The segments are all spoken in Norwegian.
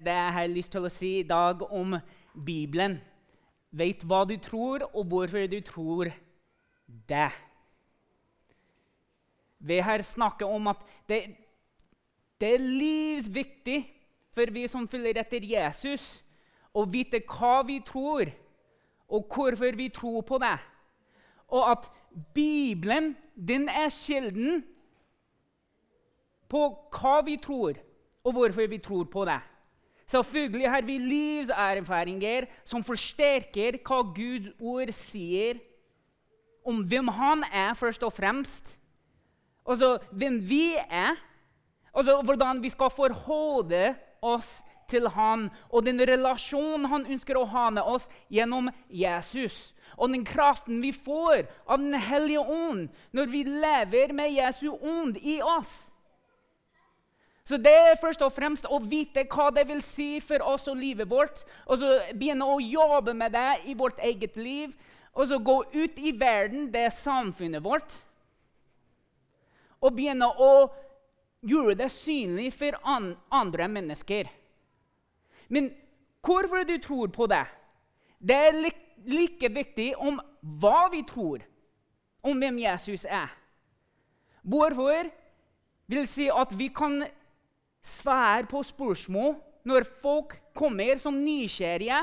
Det jeg har lyst til å si i dag om Bibelen. Vet hva du tror, og hvorfor du tror det. Vi har snakket om at det, det er livsviktig for vi som følger etter Jesus, å vite hva vi tror, og hvorfor vi tror på det. Og at Bibelen den er kilden på hva vi tror, og hvorfor vi tror på det. Selvfølgelig har vi livserfaringer som forsterker hva Guds ord sier om hvem han er, først og fremst. Altså hvem vi er, altså hvordan vi skal forholde oss til han, og den relasjonen han ønsker å ha med oss gjennom Jesus. Og den kraften vi får av Den hellige ånd når vi lever med Jesu ånd i oss. Så det er først og fremst å vite hva det vil si for oss og livet vårt. Og så begynne å jobbe med det i vårt eget liv. Og så gå ut i verden, det er samfunnet vårt. Og begynne å gjøre det synlig for an andre mennesker. Men hvorfor du tror på det, det er li like viktig om hva vi tror om hvem Jesus er. Hvorfor vil si at vi kan svare på spørsmål når folk kommer som nysgjerrige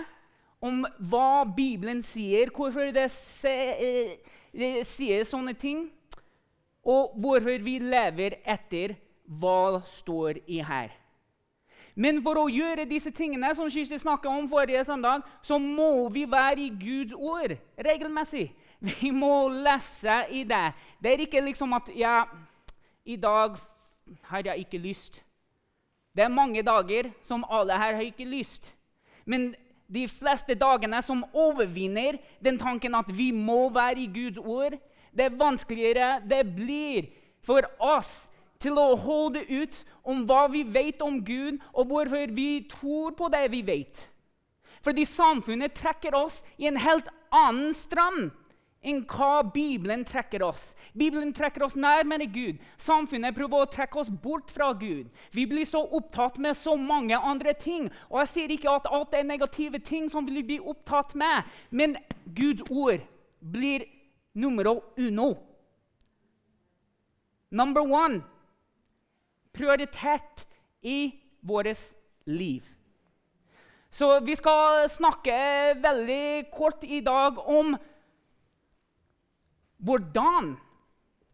om hva Bibelen sier, hvorfor eh, det sier sånne ting, og hvorfor vi lever etter hva står i her. Men for å gjøre disse tingene som Kirsti snakket om forrige søndag, så må vi være i Guds ord regelmessig. Vi må lese i det. Det er ikke liksom at ja, i dag har jeg ikke lyst. Det er mange dager som alle her har ikke lyst. Men de fleste dagene som overvinner den tanken at vi må være i Guds ord, det vanskeligere det blir for oss til å holde ut om hva vi vet om Gud, og hvorfor vi tror på det vi vet. Fordi samfunnet trekker oss i en helt annen strand enn hva Bibelen trekker oss. Bibelen trekker oss nærmere Gud. Samfunnet prøver å trekke oss bort fra Gud. Vi blir så opptatt med så mange andre ting. Og Jeg sier ikke at alt er negative ting som vi blir opptatt med, men Guds ord blir numero uno. Number one prioritet i vårt liv. Så vi skal snakke veldig kort i dag om hvordan,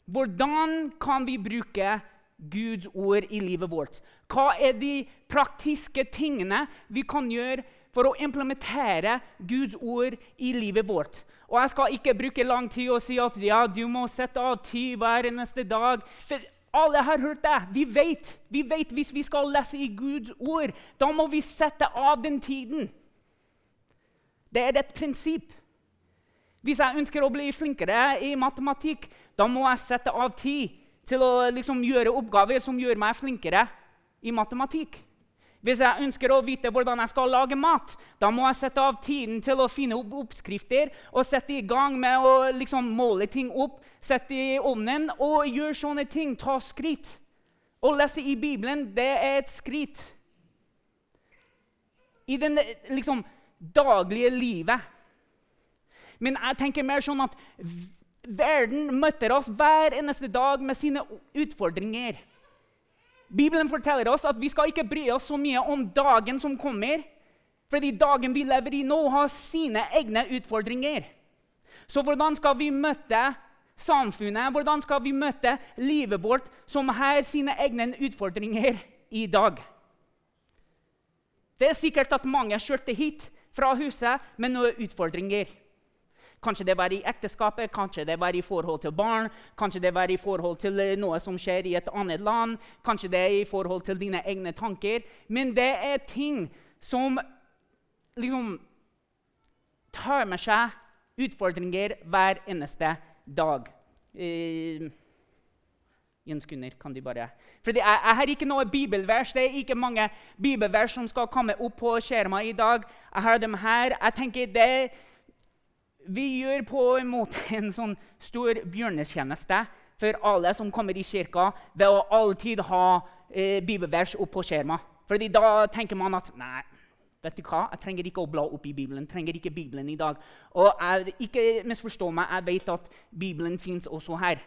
hvordan kan vi bruke Guds ord i livet vårt? Hva er de praktiske tingene vi kan gjøre for å implementere Guds ord i livet vårt? Og Jeg skal ikke bruke lang tid og si at ja, du må sette av tid hver eneste dag. For alle har hørt det. Vi vet, vi vet hvis vi skal lese i Guds ord, da må vi sette av den tiden. Det er et prinsipp. Hvis jeg ønsker å bli flinkere i matematikk, da må jeg sette av tid til å liksom, gjøre oppgaver som gjør meg flinkere i matematikk. Hvis jeg ønsker å vite hvordan jeg skal lage mat, da må jeg sette av tiden til å finne opp oppskrifter og sette i gang med å liksom, måle ting opp, sette i ovnen og gjøre sånne ting. Ta skritt. Å lese i Bibelen, det er et skritt. I det liksom, daglige livet men jeg tenker mer sånn at verden møter oss hver eneste dag med sine utfordringer. Bibelen forteller oss at vi skal ikke bry oss så mye om dagen som kommer, fordi dagen vi lever i nå, har sine egne utfordringer. Så hvordan skal vi møte samfunnet, hvordan skal vi møte livet vårt, som har sine egne utfordringer i dag? Det er sikkert at mange kjørte hit fra huset med noen utfordringer. Kanskje det var i ekteskapet, kanskje det var i forhold til barn, kanskje det var i forhold til eh, noe som skjer i et annet land, kanskje det er i forhold til dine egne tanker. Men det er ting som liksom tar med seg utfordringer hver eneste dag. Eh, Jens Gunner, kan du bare Fordi jeg, jeg, har ikke noe bibelvers. Det er ikke mange bibelvers som skal komme opp på skjermen i dag. Jeg har dem her. Jeg tenker det vi gjør på en måte en sånn stor bjørnetjeneste for alle som kommer i kirka, ved å alltid ha eh, bibelvers opp på skjermet. Fordi da tenker man at nei, vet du hva? jeg trenger ikke å bla opp i Bibelen. trenger ikke Bibelen i dag. Og jeg, Ikke misforstå meg, jeg vet at Bibelen fins også her.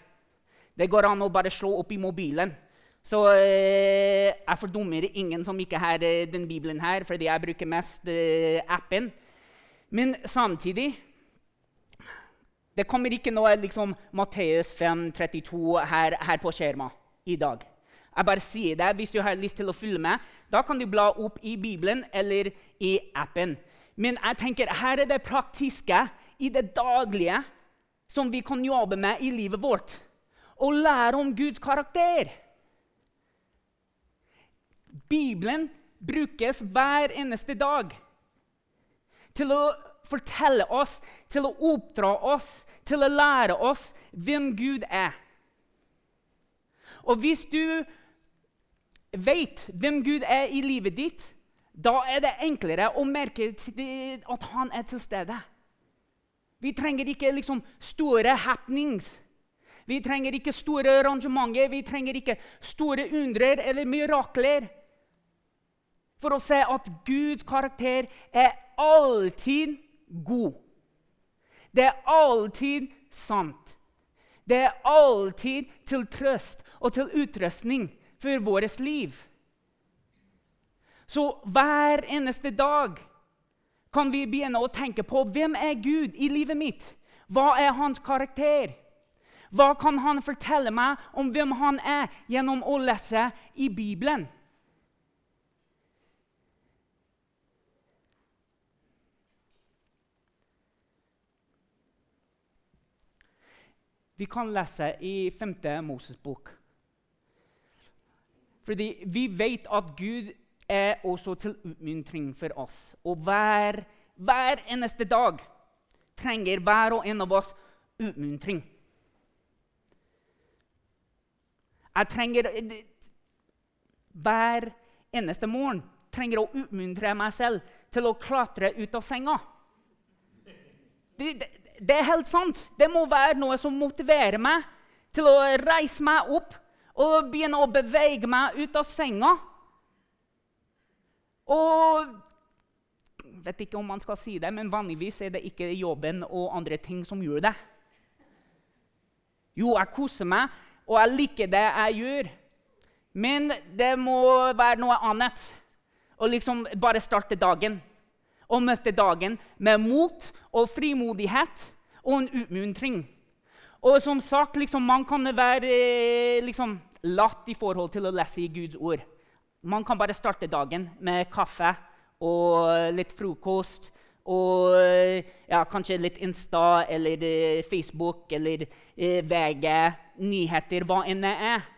Det går an å bare slå opp i mobilen. Så eh, jeg fordummer ingen som ikke har eh, den Bibelen her, fordi jeg bruker mest eh, appen. Men samtidig Det kommer ikke noe liksom, Matteus 5, 32 her, her på skjermen i dag. Jeg bare sier det. Hvis du har lyst til å følge med, da kan du bla opp i Bibelen eller i appen. Men jeg tenker, her er det praktiske i det daglige som vi kan jobbe med i livet vårt. Å lære om Guds karakter. Bibelen brukes hver eneste dag til å fortelle oss, til å oppdra oss, til å lære oss hvem Gud er. Og hvis du vet hvem Gud er i livet ditt, da er det enklere å merke at han er til stede. Vi trenger ikke liksom store happenings. Vi trenger ikke store arrangementer, vi trenger ikke store undrer eller mirakler for å se at Guds karakter er alltid god. Det er alltid sant. Det er alltid til trøst og til utrustning for vårt liv. Så hver eneste dag kan vi begynne å tenke på hvem er Gud i livet mitt. Hva er hans karakter? Hva kan han fortelle meg om hvem han er, gjennom å lese i Bibelen? Vi kan lese i 5. Moses bok. Fordi vi vet at Gud er også til utmuntring for oss. Og hver, hver eneste dag trenger hver og en av oss utmuntring. Jeg trenger hver eneste morgen trenger å utmuntre meg selv til å klatre ut av senga. Det, det, det, er helt sant. Det må være noe som motiverer meg til å reise meg opp og begynne å bevege meg ut av senga. Og jeg vet ikke om man skal si det, men vanligvis er det ikke jobben og andre ting som gjør det. Jo, jeg koser meg, og jeg liker det jeg gjør. Men det må være noe annet. Og liksom bare starte dagen. Og møtte dagen med mot og frimodighet og en utmuntring. Og som sagt, liksom, man kan være eh, liksom, latt i forhold til å lese i Guds ord. Man kan bare starte dagen med kaffe og litt frokost. Og ja, kanskje litt Insta eller eh, Facebook eller eh, VG, nyheter, hva enn det er.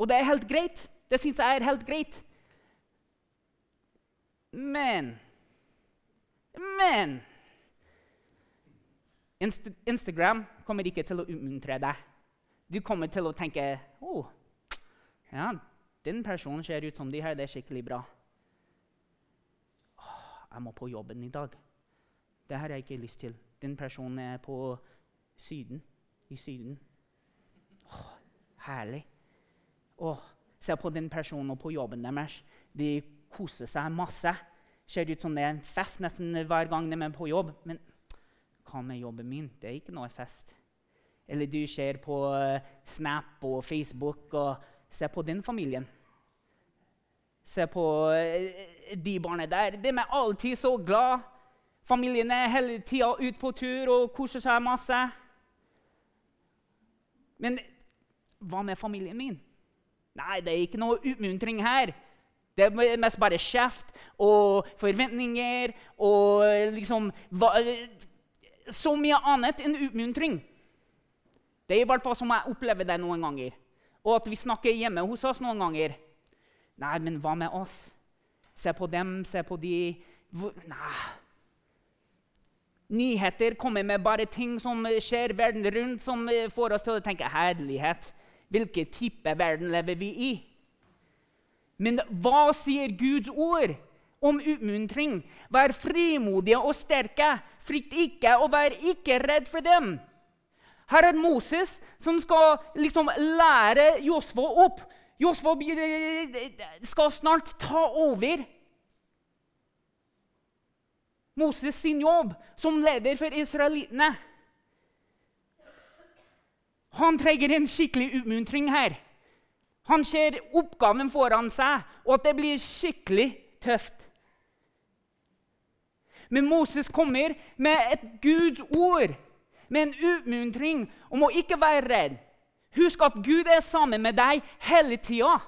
Og det er helt greit. Det syns jeg er helt greit. Men Men Inst Instagram kommer ikke til å utmuntre deg. Du kommer til å tenke oh, ja, den personen ser ut som de her. det er skikkelig bra. Oh, jeg må på jobben i dag. Det har jeg ikke lyst til. Den personen er på Syden. I Syden. Oh, herlig. Oh, se på den personen og på jobben deres. De koser seg masse. Ser ut som det er en fest nesten hver gang de er på jobb. Men hva med jobben min? Det er ikke noe fest. Eller du ser på uh, Snap og Facebook og ser på din familien. Se på uh, de barna der. De er alltid så glad. Familien er hele tida ute på tur og koser seg masse. Men hva med familien min? Nei, det er ikke noe utmuntring her. Det er mest bare kjeft og forventninger og liksom hva, så mye annet enn utmuntring. Det er i hvert fall som jeg opplever det noen ganger. Og at vi snakker hjemme hos oss noen ganger. Nei, men hva med oss? Se på dem, se på de Nei. Nyheter kommer med bare ting som skjer verden rundt, som får oss til å tenke herlighet. Hvilken type verden lever vi i? Men hva sier Guds ord? om utmuntring. Vær frimodige og sterke. Frykt ikke, og vær ikke redd for dem. Her er Moses som skal liksom lære Josfa opp. Josfa skal snart ta over Moses sin jobb som leder for israelittene. Han trenger en skikkelig utmuntring her. Han ser oppgaven foran seg, og at det blir skikkelig tøft. Men Moses kommer med et Guds ord, med en utmuntring om å ikke være redd. Husk at Gud er sammen med deg hele tida.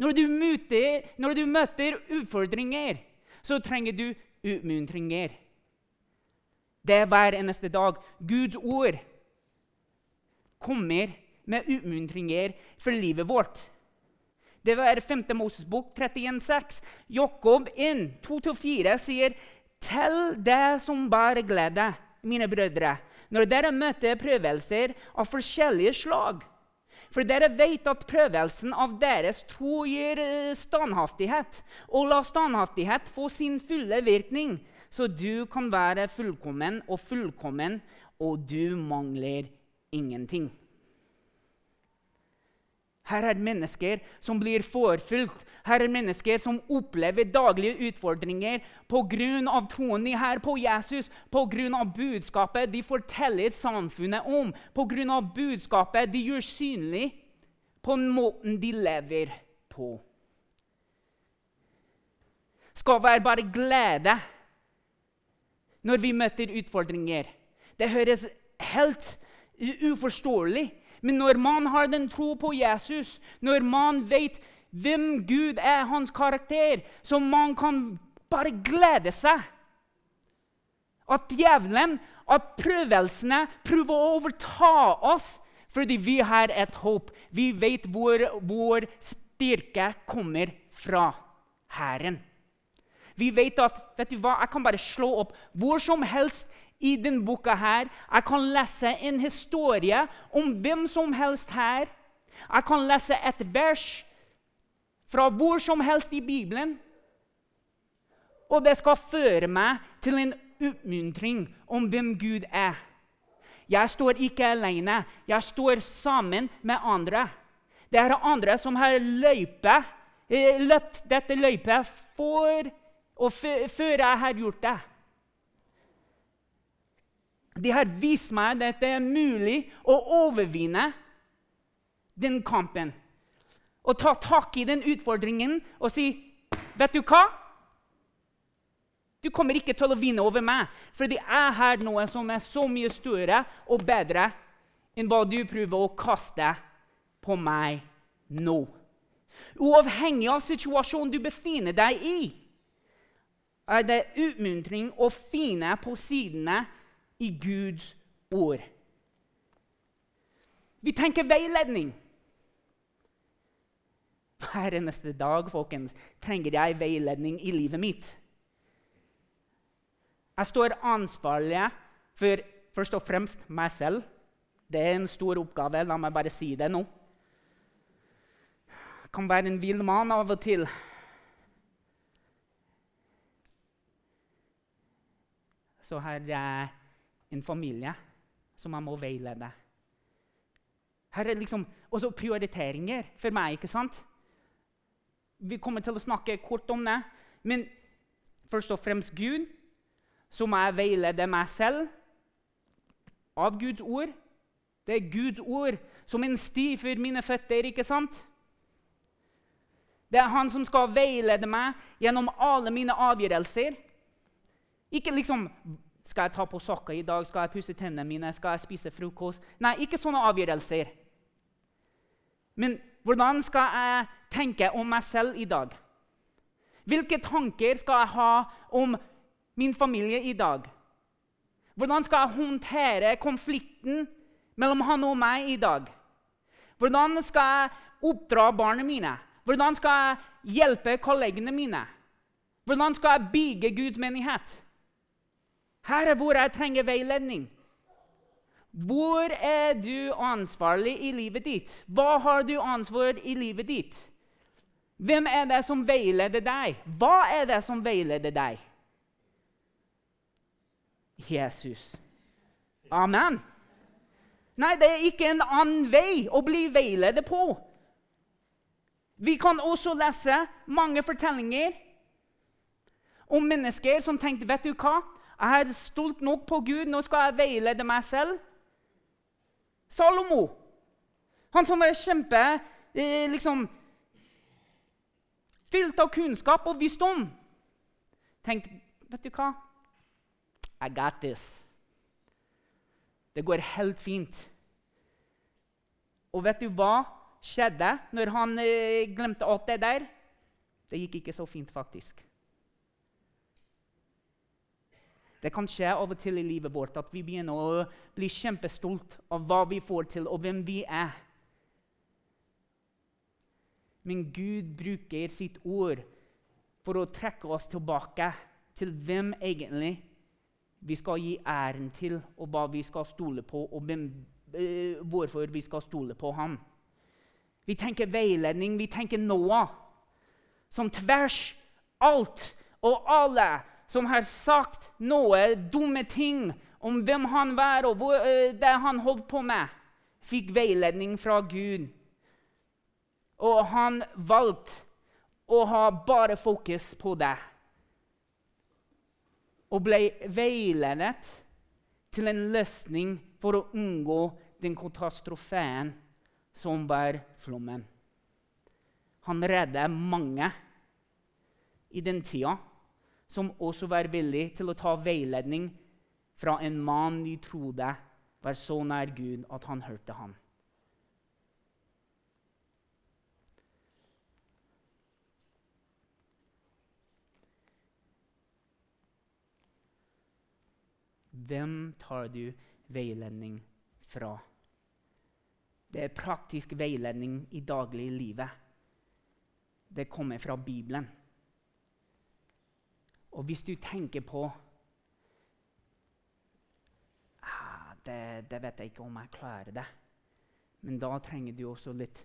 Når, når du møter utfordringer, så trenger du utmuntringer. Det er hver eneste dag. Guds ord kommer med utmuntringer for livet vårt. Det var 5. Moses bok 31,6. Jakob 1, 2-4 sier Tell det som bare glede, mine brødre, når dere møter prøvelser av forskjellige slag. For dere vet at prøvelsen av deres tro gir eh, standhaftighet. Og la standhaftighet få sin fulle virkning, så du kan være fullkommen og fullkommen, og du mangler ingenting. Her er mennesker som blir forfulgt. Her er mennesker som opplever daglige utfordringer pga. troen de har på Jesus, pga. budskapet de forteller samfunnet om, pga. budskapet de gjør synlig på måten de lever på. Skal være bare glede når vi møter utfordringer. Det høres helt uforståelig men når man har den tro på Jesus, når man vet hvem Gud er, hans karakter, så man kan bare glede seg. At djevelen, at prøvelsene prøver å overta oss fordi vi har et håp. Vi vet hvor vår styrke kommer fra Herren. Vi vet at vet du hva, jeg kan bare slå opp hvor som helst i denne boka her. Jeg kan lese en historie om hvem som helst her. Jeg kan lese et vers fra hvor som helst i Bibelen. Og det skal føre meg til en oppmuntring om hvem Gud er. Jeg står ikke alene. Jeg står sammen med andre. Det er andre som har eh, løpt dette løypet for, før jeg har gjort det. De har vist meg at det er mulig å overvinne den kampen. Og ta tak i den utfordringen og si, 'Vet du hva?' Du kommer ikke til å vinne over meg, fordi jeg har noe som er så mye større og bedre enn hva du prøver å kaste på meg nå. Uavhengig av situasjonen du befinner deg i, er det utmuntring å finne på sidene i Guds ord. Vi tenker veiledning. Hver eneste dag folkens, trenger jeg veiledning i livet mitt. Jeg står ansvarlig for først og fremst meg selv. Det er en stor oppgave. La meg bare si det nå. Jeg kan være en vill mann av og til. Så har jeg en familie som jeg må veilede. Her er liksom også prioriteringer for meg. ikke sant? Vi kommer til å snakke kort om det. Men først og fremst Gud. Så må jeg veilede meg selv av Guds ord. Det er Guds ord som en sti for mine føtter. ikke sant? Det er han som skal veilede meg gjennom alle mine avgjørelser. Ikke liksom skal jeg ta på sokker i dag? Skal jeg pusse tennene mine? Skal jeg spise frokost? Nei, ikke sånne avgjørelser. Men hvordan skal jeg tenke om meg selv i dag? Hvilke tanker skal jeg ha om min familie i dag? Hvordan skal jeg håndtere konflikten mellom han og meg i dag? Hvordan skal jeg oppdra barna mine? Hvordan skal jeg hjelpe kollegene mine? Hvordan skal jeg bygge Guds menighet? Her er hvor jeg trenger veiledning. Hvor er du ansvarlig i livet ditt? Hva har du ansvar i livet ditt? Hvem er det som veileder deg? Hva er det som veileder deg? Jesus. Amen. Nei, det er ikke en annen vei å bli veiledet på. Vi kan også lese mange fortellinger om mennesker som tenkte vet du hva? Jeg er stolt nok på Gud, nå skal jeg veilede meg selv. Salomo, han som var kjempe eh, liksom, Fylt av kunnskap og visdom. Tenkte vet du hva? I got this. Det går helt fint. Og vet du hva skjedde når han eh, glemte alt det der? Det gikk ikke så fint, faktisk. Det kan skje av og til i livet vårt at vi begynner å bli kjempestolt av hva vi får til, og hvem vi er. Men Gud bruker sitt ord for å trekke oss tilbake til hvem egentlig vi skal gi æren til, og hva vi skal stole på, og hvem, øh, hvorfor vi skal stole på ham. Vi tenker veiledning, vi tenker Noah, som tvers alt og alle som har sagt noe dumme ting om hvem han var, og hvor, uh, det han holdt på med, fikk veiledning fra Gud. Og han valgte å ha bare fokus på det og ble veiledet til en løsning for å unngå den katastrofen som var flommen. Han reddet mange i den tida som også var villig til å ta veiledning fra en mann de trodde var så nær Gud at han hørte ham. Hvem tar du veiledning fra? Det er praktisk veiledning i dagliglivet. Det kommer fra Bibelen. Og hvis du tenker på ah, det, det, vet jeg ikke om jeg klarer det. Men da trenger du også litt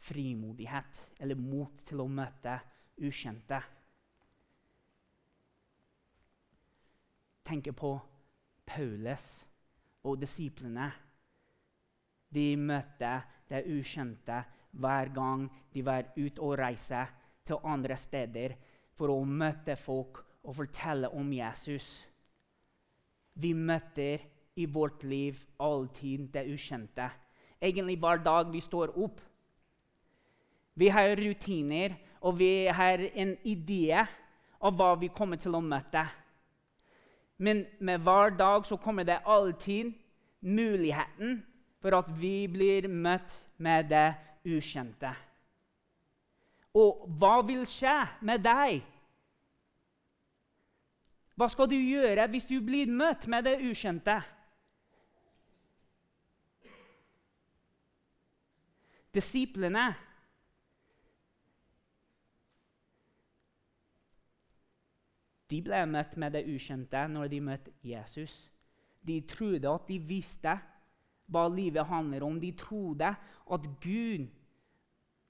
frimodighet, eller mot til å møte ukjente. Tenker på Paulus og disiplene. De møtte det ukjente hver gang de var ute og reiste til andre steder for å møte folk og fortelle om Jesus. Vi møter i vårt liv alltid det ukjente. Egentlig hver dag vi står opp. Vi har rutiner, og vi har en idé av hva vi kommer til å møte. Men med hver dag så kommer det alltid muligheten for at vi blir møtt med det ukjente. Og hva vil skje med deg? Hva skal du gjøre hvis du blir møtt med det ukjente? Disiplene De ble møtt med det ukjente når de møtte Jesus. De trodde at de visste hva livet handler om. De trodde at Gud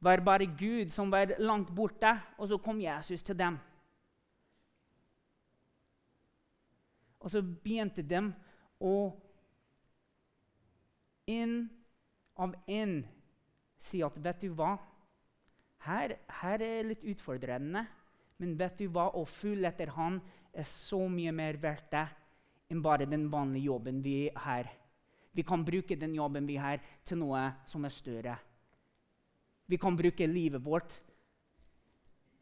var bare Gud som var langt borte, og så kom Jesus til dem. Og så begynte de å inn av inn si at vet du hva, her, her er litt utfordrende. Men vet du hva? Å følge etter Han er så mye mer verdt det enn bare den vanlige jobben vi har. Vi kan bruke den jobben vi har, til noe som er større. Vi kan bruke livet vårt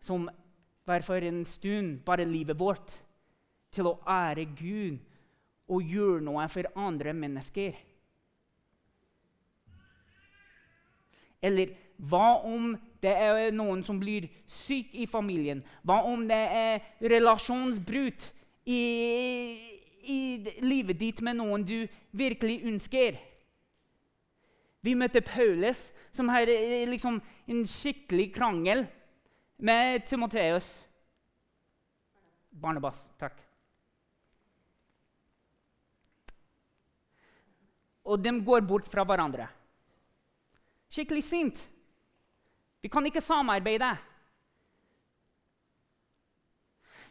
som bare for en stund, bare livet vårt, til å ære Gud og gjøre noe for andre mennesker. Eller hva om det er noen som blir syk i familien? Hva om det er relasjonsbrudd i, i livet ditt med noen du virkelig ønsker? Vi møtte Paulus, som har eh, liksom en skikkelig krangel med Timoteus. Barnebas, takk. Og de går bort fra hverandre. Skikkelig sint. Vi kan ikke samarbeide.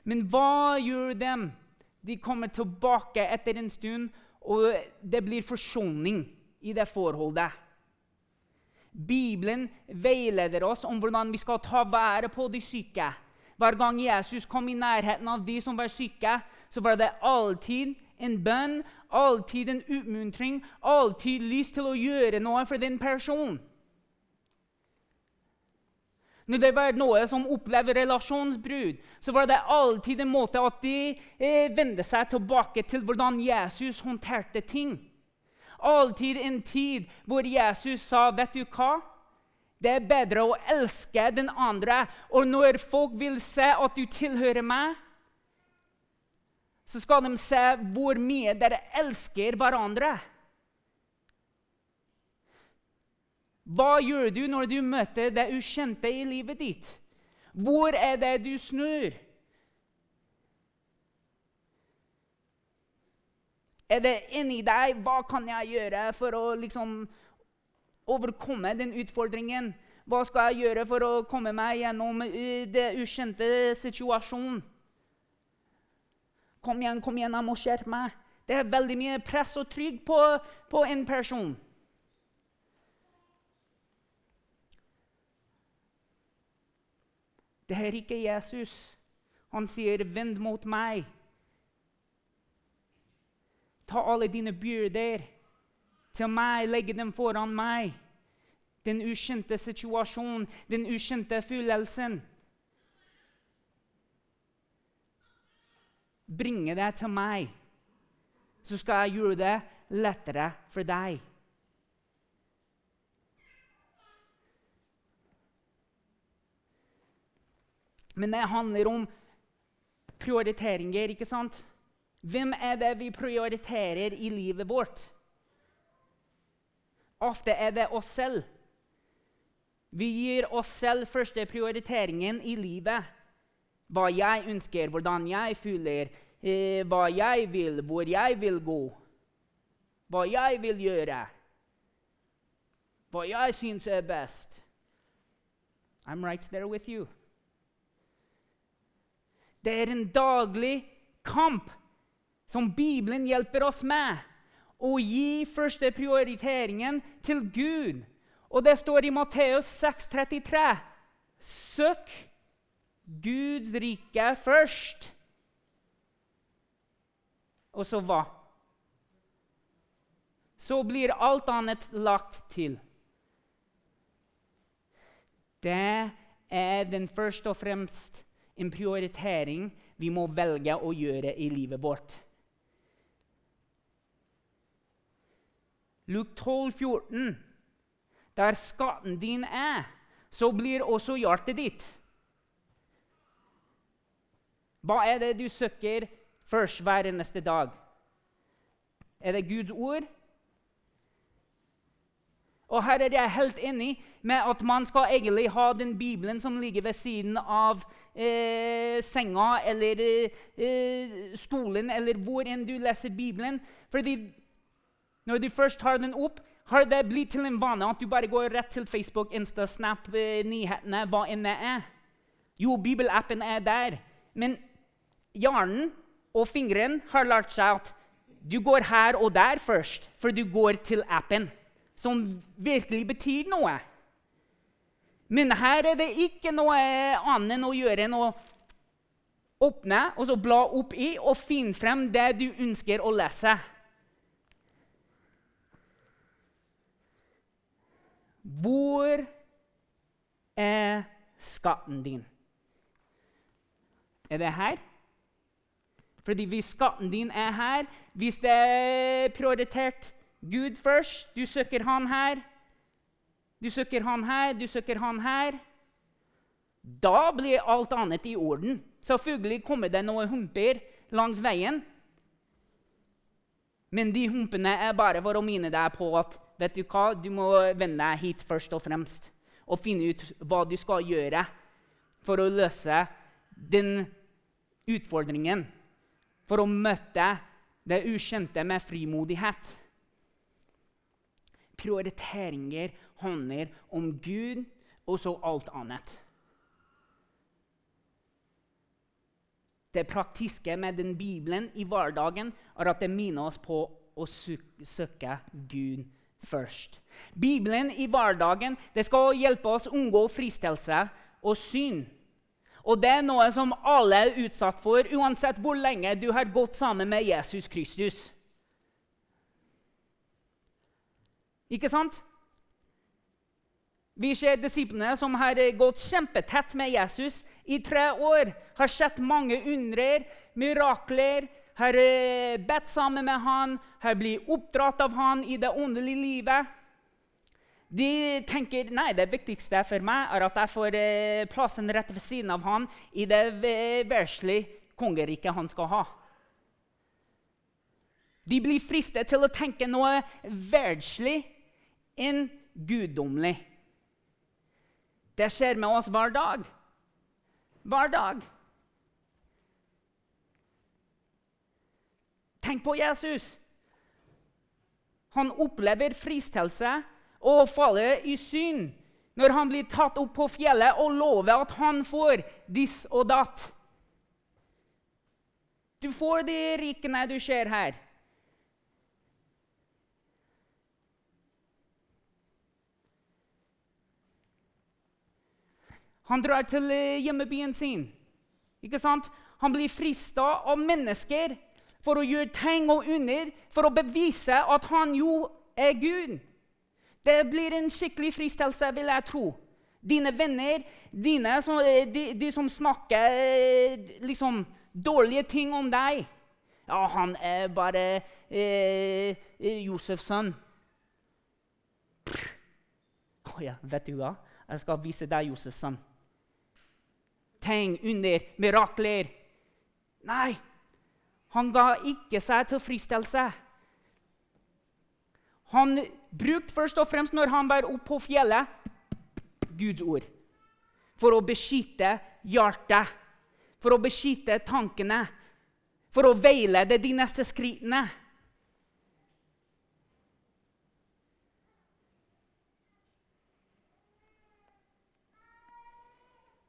Men hva gjør dem? De kommer tilbake etter en stund, og det blir forsoning i det forholdet. Bibelen veileder oss om hvordan vi skal ta vare på de syke. Hver gang Jesus kom i nærheten av de som var syke, så var det alltid en bønn, alltid en utmuntring, alltid lyst til å gjøre noe for den personen. Når det var noe som opplevde relasjonsbrudd, så var det alltid en måte at de eh, vendte seg tilbake til hvordan Jesus håndterte ting. Alltid en tid hvor Jesus sa, 'Vet du hva?' Det er bedre å elske den andre. Og når folk vil se at du tilhører meg, så skal de se hvor mye dere elsker hverandre. Hva gjør du når du møter det ukjente i livet ditt? Hvor er det du snur? Er det inni deg? Hva kan jeg gjøre for å liksom overkomme den utfordringen? Hva skal jeg gjøre for å komme meg gjennom uh, det ukjente situasjonen? Kom igjen, kom igjen, jeg må skjerpe meg. Det er veldig mye press og trygg på, på en person. Det er ikke Jesus. Han sier, 'Vend mot meg'. Ta alle dine byrder til meg, legge dem foran meg. Den ukjente situasjonen, den ukjente følelsen. Bringe det til meg, så skal jeg gjøre det lettere for deg. Men det handler om prioriteringer, ikke sant? Hvem er det vi prioriterer i livet vårt? Ofte er det oss selv. Vi gir oss selv første prioriteringen i livet. Hva jeg ønsker, hvordan jeg føler, eh, hva jeg vil, hvor jeg vil gå. Hva jeg vil gjøre. Hva jeg syns er best. I'm right there with you. Det er en daglig kamp som Bibelen hjelper oss med. Å gi første prioriteringen til Gud. Og det står i Matteus 6,33.: Søk Guds rike først. Og så hva? Så blir alt annet lagt til. Det er den først og fremst en prioritering vi må velge å gjøre i livet vårt. Luke 12, 14. Der skatten din er, så blir også hjertet ditt. Hva er det du søker først hver neste dag? Er det Guds ord? Og her er jeg helt enig med at man skal egentlig ha den Bibelen som ligger ved siden av eh, senga eller eh, stolen, eller hvor enn du leser Bibelen. Fordi når du først har den opp, har det blitt til en vane at du bare går rett til Facebook, Insta, Snap, eh, nyhetene, hva enn det er. Jo, bibelappen er der. Men hjernen og fingeren har lært seg at du går her og der først, for du går til appen som virkelig betyr noe. Men her er det ikke noe annet enn å gjøre enn å åpne og så bla opp i og finne frem det du ønsker å lese. Hvor er skatten din? Er det her? Fordi hvis skatten din er her, hvis det er prioritert Gud først. Du søker han her. Du søker han her, du søker han her. Da blir alt annet i orden. Selvfølgelig kommer det noen humper langs veien. Men de humpene er bare for å minne deg på at vet du hva, du må vende deg hit først og fremst. Og finne ut hva du skal gjøre for å løse den utfordringen. For å møte det ukjente med frimodighet prioriteringer handler om Gud og så alt annet. Det praktiske med den Bibelen i hverdagen er at det minner oss på å søke Gud først. Bibelen i hverdagen det skal hjelpe oss å unngå fristelse og syn. Og det er noe som alle er utsatt for, uansett hvor lenge du har gått sammen med Jesus Kristus. Ikke sant? Vi ser disiplene som har gått kjempetett med Jesus i tre år. Har sett mange undrer, mirakler, har eh, bedt sammen med han, har blitt oppdratt av han i det åndelige livet. De tenker nei, det viktigste for meg er at jeg får eh, plassen rett ved siden av han i det verslige kongeriket han skal ha. De blir fristet til å tenke noe verdslig enn guddommelig. Det skjer med oss hver dag. Hver dag. Tenk på Jesus. Han opplever fristelse og faller i synd når han blir tatt opp på fjellet og lover at han får diss og datt. Du får de rikene du ser her. Han drar til eh, hjemmebyen sin. Ikke sant? Han blir frista av mennesker for å gjøre tegn og under, for å bevise at han jo er Gud. Det blir en skikkelig fristelse, vil jeg tro. Dine venner, dine eh, de, de, som snakker eh, liksom, dårlige ting om deg Ja, han er bare eh, Josefs sønn. Å oh, ja, vet du hva? Jeg skal vise deg Josefs sønn tegn, under, mirakler. Nei, han ga ikke seg til fristelse. Han brukte først og fremst når han var oppe på fjellet, Guds ord. For å beskytte hjertet, for å beskytte tankene, for å veilede de neste skrittene.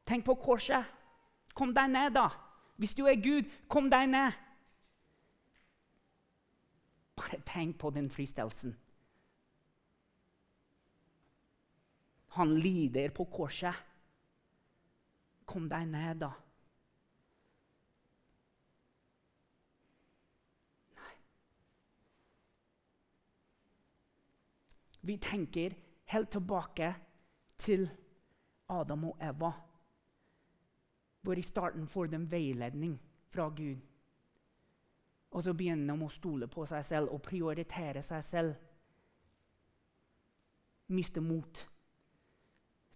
Tenk på korset. Kom deg ned, da. Hvis du er Gud, kom deg ned. Bare tenk på den fristelsen. Han lider på korset. Kom deg ned, da. Nei. Vi tenker helt tilbake til Adam og Eva hvor i starten får de veiledning fra Gud. Og så begynner de å stole på seg selv og prioritere seg selv. Miste mot.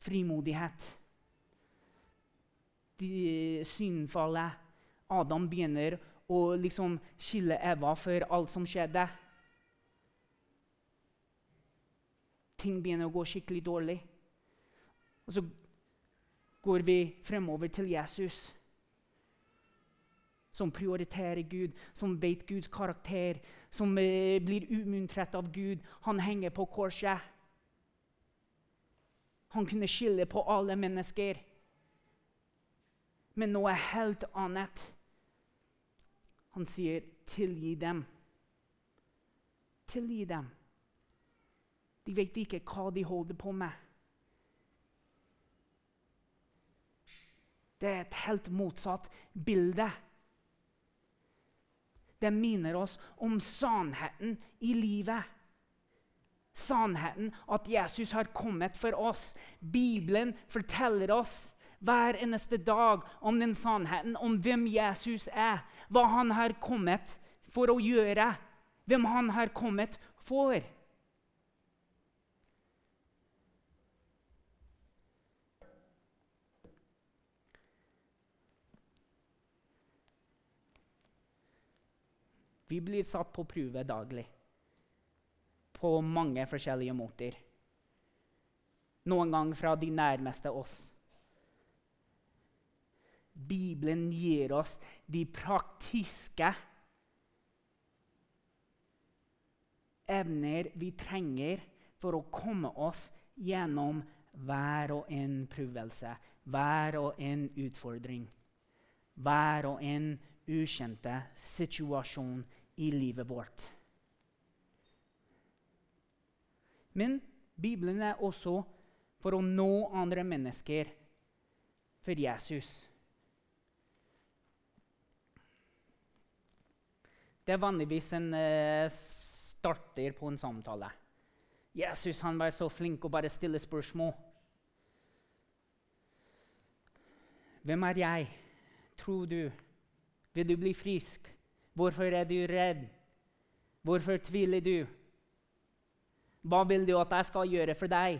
Frimodighet. De synfallet. Adam begynner å liksom skille Eva for alt som skjedde. Ting begynner å gå skikkelig dårlig. Og så går vi fremover til Jesus. Som prioriterer Gud, som vet Guds karakter, som eh, blir umuntret av Gud. Han henger på korset. Han kunne skille på alle mennesker. Men noe helt annet. Han sier, 'Tilgi dem'. Tilgi dem. De vet ikke hva de holder på med. Det er et helt motsatt bilde. Det minner oss om sannheten i livet. Sannheten at Jesus har kommet for oss. Bibelen forteller oss hver eneste dag om den sannheten, om hvem Jesus er, hva han har kommet for å gjøre, hvem han har kommet for. Vi blir satt på prøve daglig. På mange forskjellige måter. Noen ganger fra de nærmeste oss. Bibelen gir oss de praktiske evner vi trenger for å komme oss gjennom hver og en prøvelse, hver og en utfordring, hver og en ukjente situasjon i livet vårt. Men Bibelen er også for å nå andre mennesker for Jesus. Det er vanligvis en uh, starter på en samtale. Jesus han var så flink å bare stille spørsmål. Hvem er jeg? Tror du? Vil du bli frisk? Hvorfor er du redd? Hvorfor tviler du? Hva vil du at jeg skal gjøre for deg?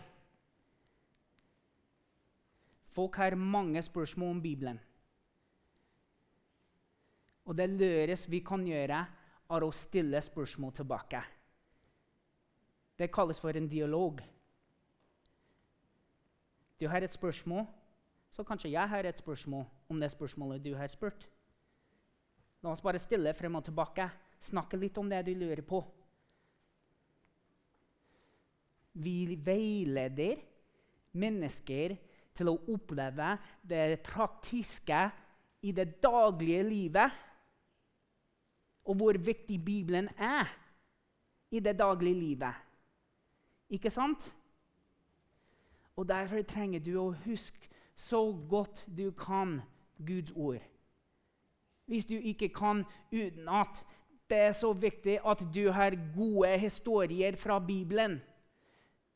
Folk har mange spørsmål om Bibelen. Og det løres vi kan gjøre, er å stille spørsmål tilbake. Det kalles for en dialog. Du har et spørsmål, så kanskje jeg har et spørsmål om det spørsmålet du har spurt. La oss bare stille frem og tilbake, snakke litt om det du lurer på. Vi veileder mennesker til å oppleve det praktiske i det daglige livet, og hvor viktig Bibelen er i det daglige livet. Ikke sant? Og Derfor trenger du å huske så godt du kan Guds ord. Hvis du ikke kan utenat, det er så viktig at du har gode historier fra Bibelen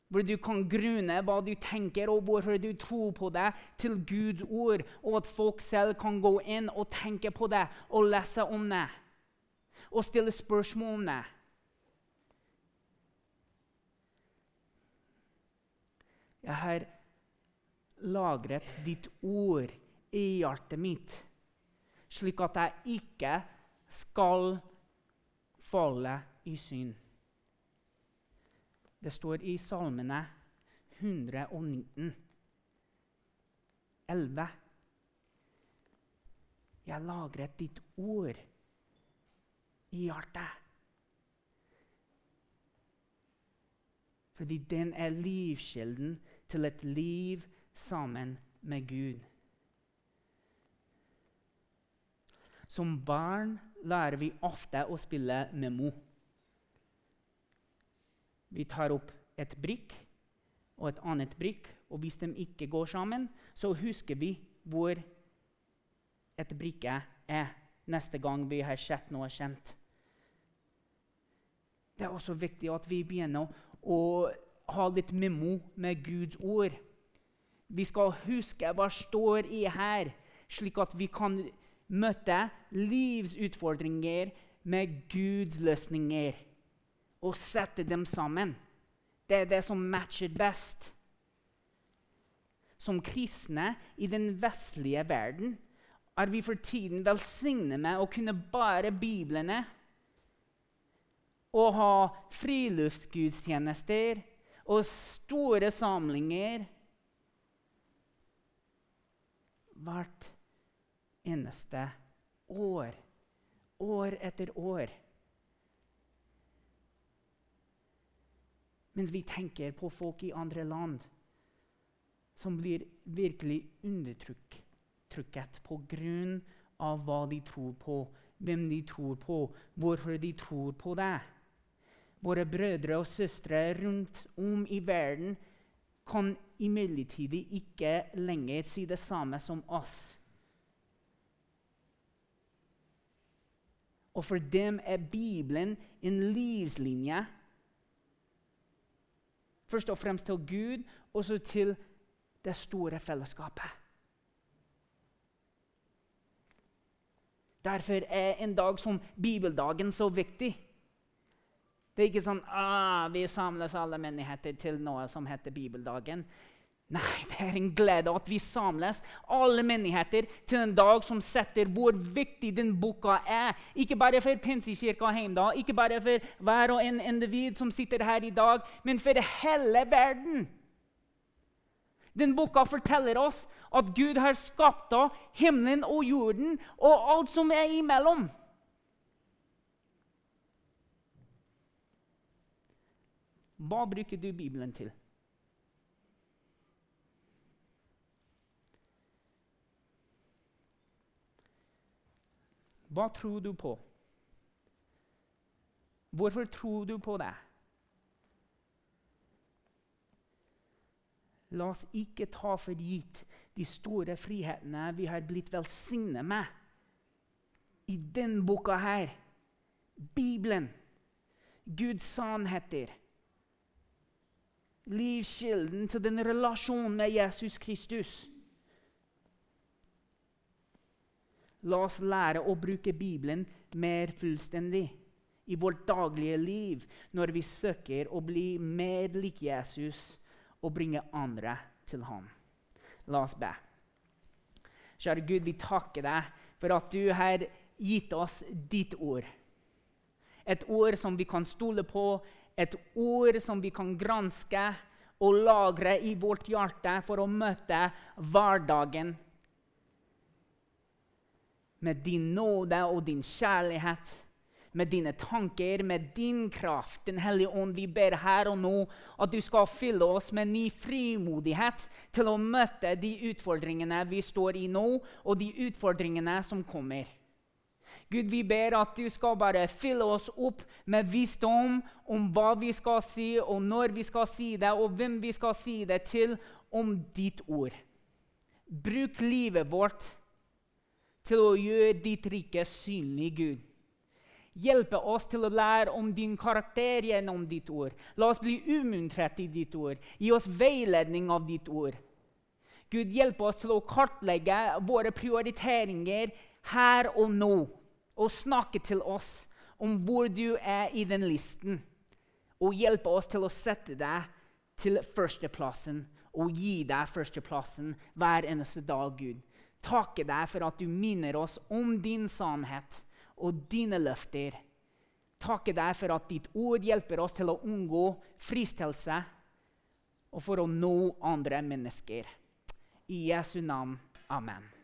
hvor du kan grunne hva du tenker og hvorfor du tror på det, til Guds ord, og at folk selv kan gå inn og tenke på det og lese om det og stille spørsmål om det. Jeg har lagret ditt ord i hjertet mitt, slik at jeg ikke skal falle i synd. Det står i Salmene 119, 11. Jeg lagret ditt ord i hjertet. Fordi den er livskilden til et liv sammen med Gud. Som barn lærer vi ofte å spille memo. Vi tar opp et brikk og et annet brikk, og hvis de ikke går sammen, så husker vi hvor et brikke er neste gang vi har sett noe kjent. Det er også viktig at vi begynner å ha litt memo med Guds ord. Vi skal huske hva står i her, slik at vi kan møte livsutfordringer med Guds løsninger og sette dem sammen. Det er det som matcher best. Som kristne i den vestlige verden er vi for tiden velsignet med å kunne bare Biblene og ha friluftsgudstjenester og store samlinger hvert eneste år. År etter år. Mens vi tenker på folk i andre land som blir virkelig undertrykket pga. hva de tror på, hvem de tror på, hvorfor de tror på det. Våre brødre og søstre rundt om i verden kan imidlertid ikke lenger si det samme som oss. Og for dem er Bibelen en livslinje Først og fremst til Gud, og så til det store fellesskapet. Derfor er en dag som bibeldagen så viktig. Det er ikke sånn ah, vi samles alle menigheter til noe som heter bibeldagen. Nei, det er en glede at vi samles, alle menigheter, til en dag som setter hvor viktig den boka er. Ikke bare for Pinsekirka Heimdal, ikke bare for hver og en individ som sitter her i dag, men for hele verden. Den boka forteller oss at Gud har skapt himmelen og jorden og alt som er imellom. Hva bruker du Bibelen til? Hva tror du på? Hvorfor tror du på det? La oss ikke ta for gitt de store frihetene vi har blitt velsignet med i denne boka her. Bibelen. Guds sannheter. Livskilden til den relasjonen med Jesus Kristus. La oss lære å bruke Bibelen mer fullstendig i vårt daglige liv når vi søker å bli mer lik Jesus og bringe andre til ham. La oss be. Kjære Gud, vi takker deg for at du har gitt oss ditt ord. Et ord som vi kan stole på, et ord som vi kan granske og lagre i vårt hjerte for å møte hverdagen med din nåde og din kjærlighet med dine tanker, med din kraft. Den hellige ånd, vi ber her og nå at du skal fylle oss med ny frimodighet til å møte de utfordringene vi står i nå, og de utfordringene som kommer. Gud, vi ber at du skal bare fylle oss opp med visdom om hva vi skal si, og når vi skal si det, og hvem vi skal si det til, om ditt ord. Bruk livet vårt til å gjøre ditt rike synlig, Gud hjelpe oss til å lære om din karakter gjennom ditt ord. La oss bli umuntret i ditt ord. Gi oss veiledning av ditt ord. Gud, hjelp oss til å kartlegge våre prioriteringer her og nå, og snakke til oss om hvor du er i den listen. Og hjelpe oss til å sette deg til førsteplassen og gi deg førsteplassen hver eneste dag, Gud. Takke deg for at du minner oss om din sannhet og dine løfter. Takke deg for at ditt ord hjelper oss til å unngå fristelse og for å nå andre mennesker. I Jesu navn. Amen.